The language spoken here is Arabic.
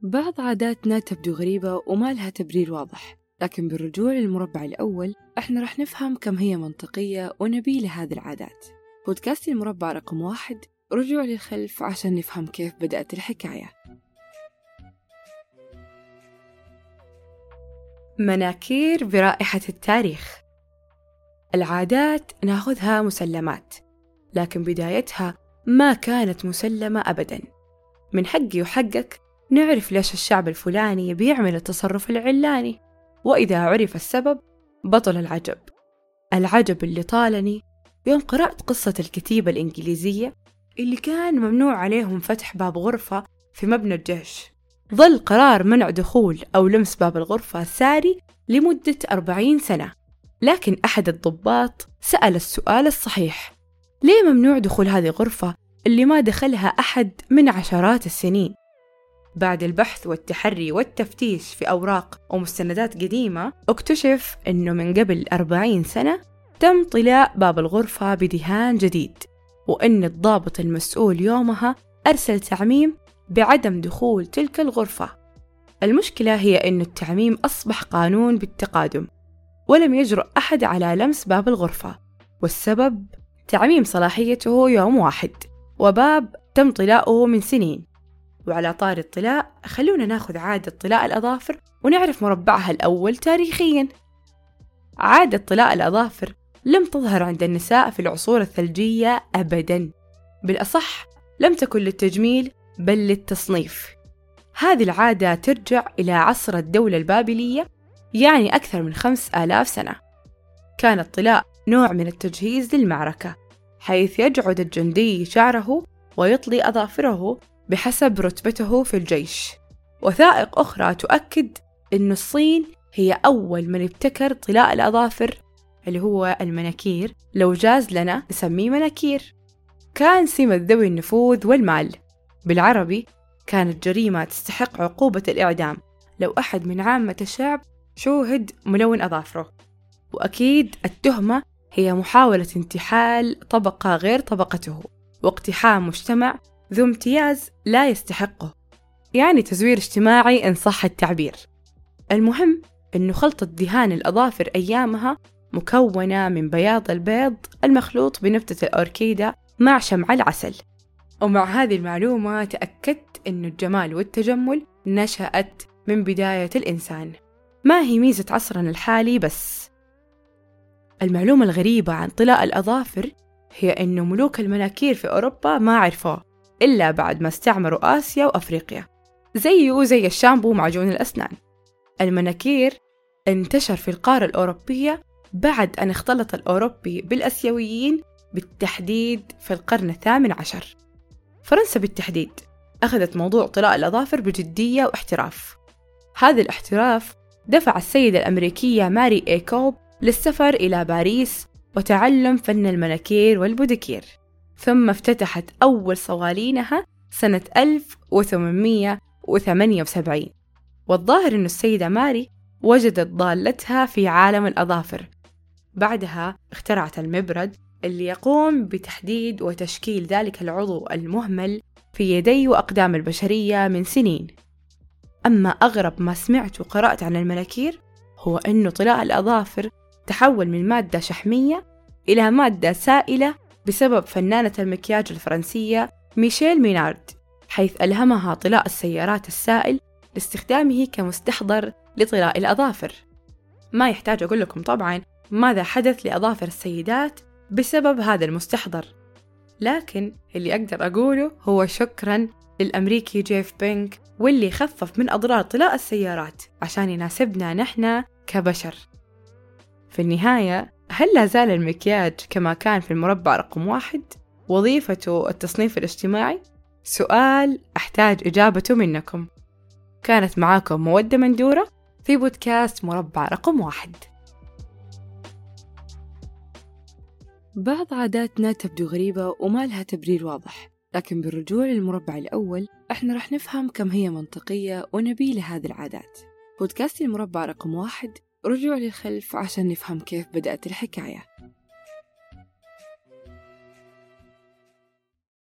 بعض عاداتنا تبدو غريبة وما لها تبرير واضح لكن بالرجوع للمربع الأول إحنا رح نفهم كم هي منطقية ونبيلة هذه العادات. بودكاست المربع رقم واحد رجوع للخلف عشان نفهم كيف بدأت الحكاية. مناكير برائحة التاريخ. العادات ناخذها مسلمات لكن بدايتها ما كانت مسلمة أبدا. من حقي وحقك نعرف ليش الشعب الفلاني بيعمل التصرف العلاني وإذا عرف السبب بطل العجب. العجب اللي طالني يوم قرأت قصة الكتيبة الإنجليزية اللي كان ممنوع عليهم فتح باب غرفة في مبنى الجيش. ظل قرار منع دخول أو لمس باب الغرفة ساري لمدة أربعين سنة لكن أحد الضباط سأل السؤال الصحيح. ليه ممنوع دخول هذه الغرفة اللي ما دخلها أحد من عشرات السنين؟ بعد البحث والتحري والتفتيش في أوراق ومستندات قديمة اكتشف أنه من قبل أربعين سنة تم طلاء باب الغرفة بدهان جديد وأن الضابط المسؤول يومها أرسل تعميم بعدم دخول تلك الغرفة. المشكلة هي أن التعميم أصبح قانون بالتقادم ولم يجرؤ أحد على لمس باب الغرفة والسبب تعميم صلاحيته يوم واحد وباب تم طلاؤه من سنين. وعلى طار الطلاء خلونا ناخذ عادة طلاء الأظافر ونعرف مربعها الأول تاريخيا. عادة طلاء الأظافر لم تظهر عند النساء في العصور الثلجية أبدا. بالأصح لم تكن للتجميل بل للتصنيف. هذه العادة ترجع إلى عصر الدولة البابلية يعني أكثر من خمس آلاف سنة. كان الطلاء نوع من التجهيز للمعركة حيث يجعد الجندي شعره ويطلي أظافره. بحسب رتبته في الجيش. وثائق أخرى تؤكد أن الصين هي أول من ابتكر طلاء الأظافر اللي هو المناكير. لو جاز لنا نسميه مناكير. كان سمة ذوي النفوذ والمال. بالعربي كانت جريمة تستحق عقوبة الإعدام. لو أحد من عامة الشعب شوهد ملون أظافره. وأكيد التهمة هي محاولة انتحال طبقة غير طبقته. واقتحام مجتمع ذو امتياز لا يستحقه يعني تزوير اجتماعي إن صح التعبير. المهم أنه خلطة دهان الأظافر أيامها مكونة من بياض البيض المخلوط بنبتة الأوركيدا مع شمع العسل. ومع هذه المعلومة تأكدت أن الجمال والتجمل نشأت من بداية الإنسان. ما هي ميزة عصرنا الحالي بس؟ المعلومة الغريبة عن طلاء الأظافر هي أنه ملوك المناكير في أوروبا ما عرفوه. إلا بعد ما استعمروا آسيا وأفريقيا زيه زي الشامبو ومعجون الأسنان. المناكير انتشر في القارة الأوروبية بعد أن اختلط الأوروبي بالأسيويين بالتحديد في القرن الثامن عشر. فرنسا بالتحديد أخذت موضوع طلاء الأظافر بجدية واحتراف. هذا الاحتراف دفع السيدة الأمريكية ماري إيكوب للسفر إلى باريس وتعلم فن المناكير والبوديكير ثم افتتحت أول صوالينها سنة 1878 والظاهر أن السيدة ماري وجدت ضالتها في عالم الأظافر. بعدها اخترعت المبرد اللي يقوم بتحديد وتشكيل ذلك العضو المهمل في يدي وأقدام البشرية من سنين. أما أغرب ما سمعت وقرأت عن المناكير هو أنه طلاء الأظافر تحول من مادة شحمية إلى مادة سائلة بسبب فنانة المكياج الفرنسية ميشيل مينارد حيث ألهمها طلاء السيارات السائل لاستخدامه كمستحضر لطلاء الأظافر. ما يحتاج أقول لكم طبعا ماذا حدث لأظافر السيدات بسبب هذا المستحضر لكن اللي أقدر أقوله هو شكرا للأمريكي جيف بينك واللي خفف من أضرار طلاء السيارات عشان يناسبنا نحن كبشر. في النهاية هل لا زال المكياج كما كان في المربع رقم واحد؟ وظيفته التصنيف الاجتماعي؟ سؤال أحتاج إجابته منكم كانت معاكم مودة مندورة في بودكاست مربع رقم واحد بعض عاداتنا تبدو غريبة وما لها تبرير واضح لكن بالرجوع للمربع الأول إحنا رح نفهم كم هي منطقية ونبيلة هذه العادات بودكاست المربع رقم واحد رجوع للخلف عشان نفهم كيف بدأت الحكاية.